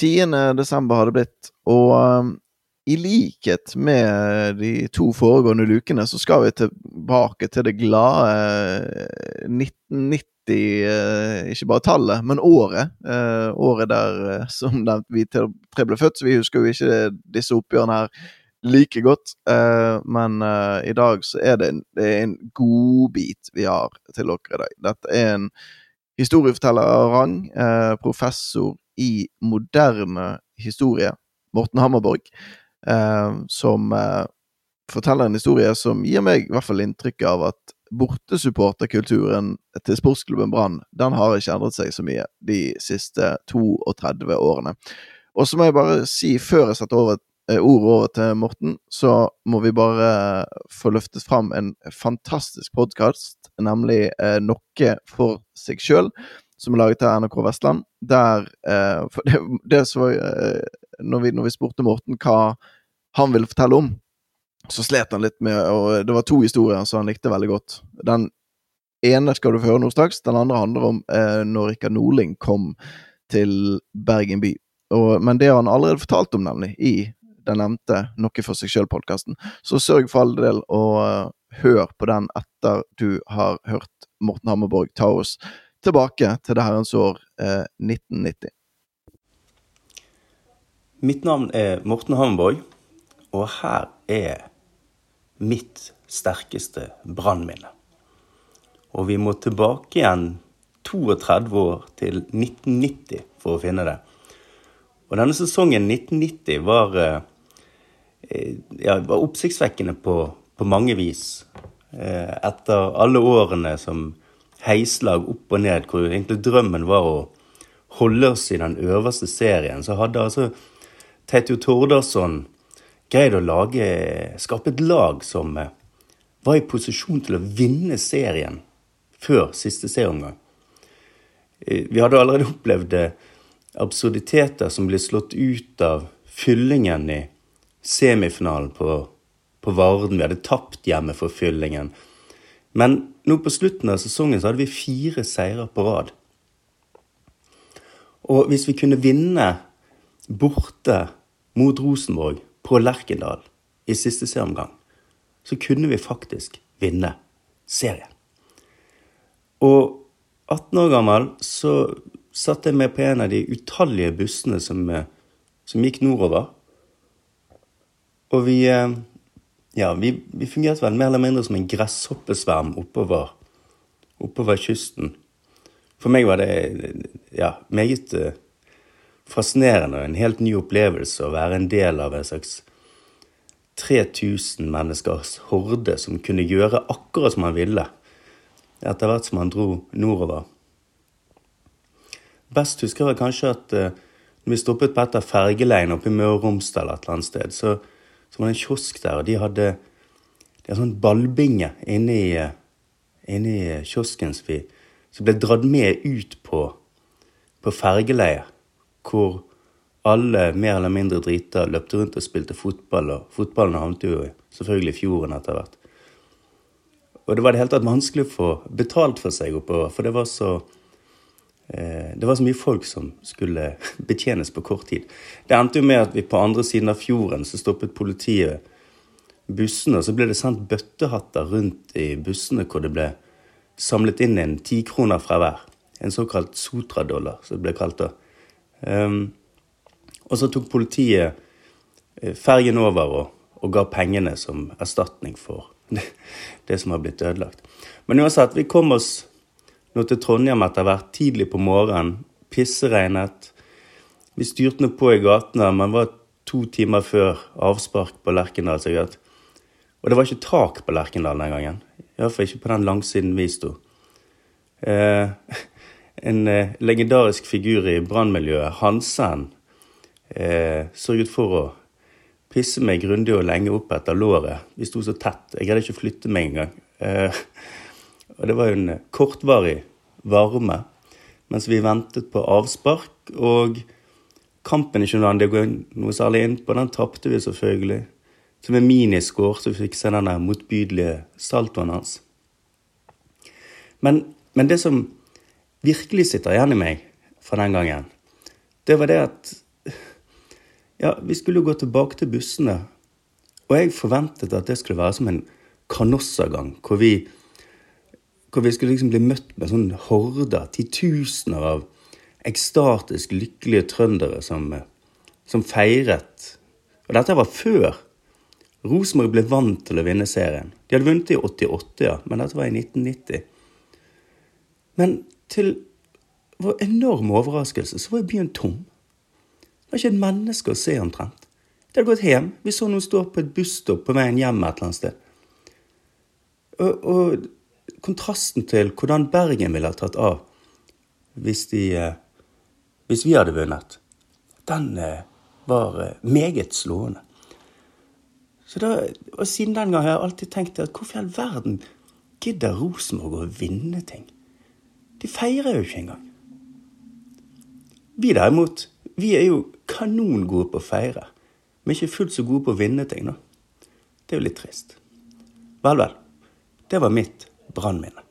10. desember har det blitt, og um, i likhet med de to foregående lukene, så skal vi tilbake til det glade 1990. Uh, ikke bare tallet, men året. Uh, året der, eh, som nevnt, vi tre ble født, så vi husker jo ikke disse oppgjørene her like godt. men i dag så er det en, det er en godbit vi har til dere i dag. Dette er en historieforteller av rang, professor i moderne historie, Morten Hammerborg, som forteller en historie som gir meg i hvert fall inntrykk av at bortesupporterkulturen til sportsklubben Brann den har ikke endret seg så mye de siste 32 årene. Og så må jeg bare si, før jeg setter over, eh, ordet over til Morten, så må vi bare få løftet fram en fantastisk podkast, nemlig eh, Noe for seg sjøl, som er laget av NRK Vestland. Der eh, det, det så, eh, når, vi, når vi spurte Morten hva han ville fortelle om, så slet han litt med og Det var to historier som han likte veldig godt. Den ene skal du få høre nå straks. Den andre handler om eh, når Rikard Norling kom til Bergen by. Og, men det har han allerede fortalt om, nemlig, i den nevnte Noe for seg sjøl-podkasten. Så sørg for all del å uh, høre på den etter du har hørt Morten Hammerborg ta oss tilbake til det herrens år eh, 1990. Mitt navn er Morten Hammerborg, og her er mitt sterkeste brannminne. Og vi må tilbake igjen 32 år til 1990 for å finne det. Og denne sesongen 1990 var, eh, ja, var oppsiktsvekkende på, på, mange vis. Eh, etter alle årene som heislag opp og ned, hvor egentlig drømmen var å holde oss i den øverste serien, så hadde altså Teitio Tordarsson greid å lage, skape et lag som eh, var i posisjon til å vinne serien før siste serieomgang. Eh, vi hadde allerede opplevd eh, absurditeter som ble slått ut av fyllingen i semifinalen på, på Varden. Vi hadde tapt hjemme for fyllingen. Men nå på slutten av sesongen så hadde vi fire seire på rad. Og hvis vi kunne vinne borte mot Rosenborg på Lerkendal i siste serieomgang, så kunne vi faktisk vinne serien. Og 18 år gammel så satt jeg med på en av de utallige bussene som, eh, som gikk nordover. Og vi eh, Ja, vi, vi, fungerte vel mer eller mindre som en gresshoppesverm oppover, oppover kysten. For meg var det ja, meget eh, fascinerende og en helt ny opplevelse å være en del av en slags 3000 menneskers horde som kunne gjøre akkurat som han ville, etter hvert som han dro nordover. Best husker jeg kanskje at uh, når vi stoppet på et av fergeleiene oppe i Møre og Romsdal et eller annet sted, så, så, var det en kiosk der, og de hadde, en sånn ballbinge inni, inni kiosken som, vi, som ble dratt med ut på, på fergeleiet hvor alle mer eller mindre drita løpte rundt og spilte fotball, og fotballen havnet jo selvfølgelig i fjorden etter hvert. Og det var det hele tatt vanskelig å få betalt for seg oppover, for det var så det var så mye folk som skulle betjenes på kort tid. Det endte jo med at vi på andre siden av fjorden så stoppet politiet bussene, og så ble det sendt bøttehatter rundt i bussene hvor det ble samlet inn en tikroner fra hver. En såkalt sotradollar, som det ble kalt da. Um, og så tok politiet eh, fergen over og, og ga pengene som erstatning for det, det som har blitt ødelagt. Men uansett, vi kom oss nå til Trondheim etter hvert, tidlig på morgenen. Pisseregnet. Vi styrte nå på i gatene. men var to timer før avspark på Lerkendal. sikkert. Og det var ikke tak på Lerkendal den gangen. Iallfall ikke på den langsiden vi sto. Eh, en eh, legendarisk figur i brannmiljøet, Hansen, eh, sørget for å pisse meg grundig og lenge opp etter låret. Vi sto så tett. Jeg greide ikke å flytte meg engang. Eh, og det var jo en kortvarig varme mens vi ventet på avspark. Og kampen ikke noe det går noe særlig inn på, den tapte vi selvfølgelig. Som en miniscore, så vi fikk se den motbydelige saltoen hans. Men, men det som virkelig sitter igjen i meg fra den gangen, det var det at Ja, vi skulle gå tilbake til bussene, og jeg forventet at det skulle være som en kanossagang, hvor vi, hvor vi skulle liksom bli møtt med sånn horder, titusener av ekstatisk lykkelige trøndere som, som feiret. Og dette var før Rosenborg ble vant til å vinne serien. De hadde vunnet i 88, ja, men dette var i 1990. Men til vår enorme overraskelse så var byen tom. Det var ikke et menneske å se omtrent. De hadde gått hjem. Vi så noen stå på et busstopp på veien hjem et eller annet sted. Og, og kontrasten til hvordan Bergen ville ha tatt av hvis, de, eh, hvis vi hadde vunnet, den eh, var eh, meget slående. Så da, og Siden den gang har jeg alltid tenkt at hvorfor i all verden gidder Rosenborg å vinne ting? De feirer jo ikke engang. Vi derimot, vi er jo kanongode på å feire, men ikke fullt så gode på å vinne ting. da. Det er jo litt trist. Vel, vel. Det var mitt brannminne.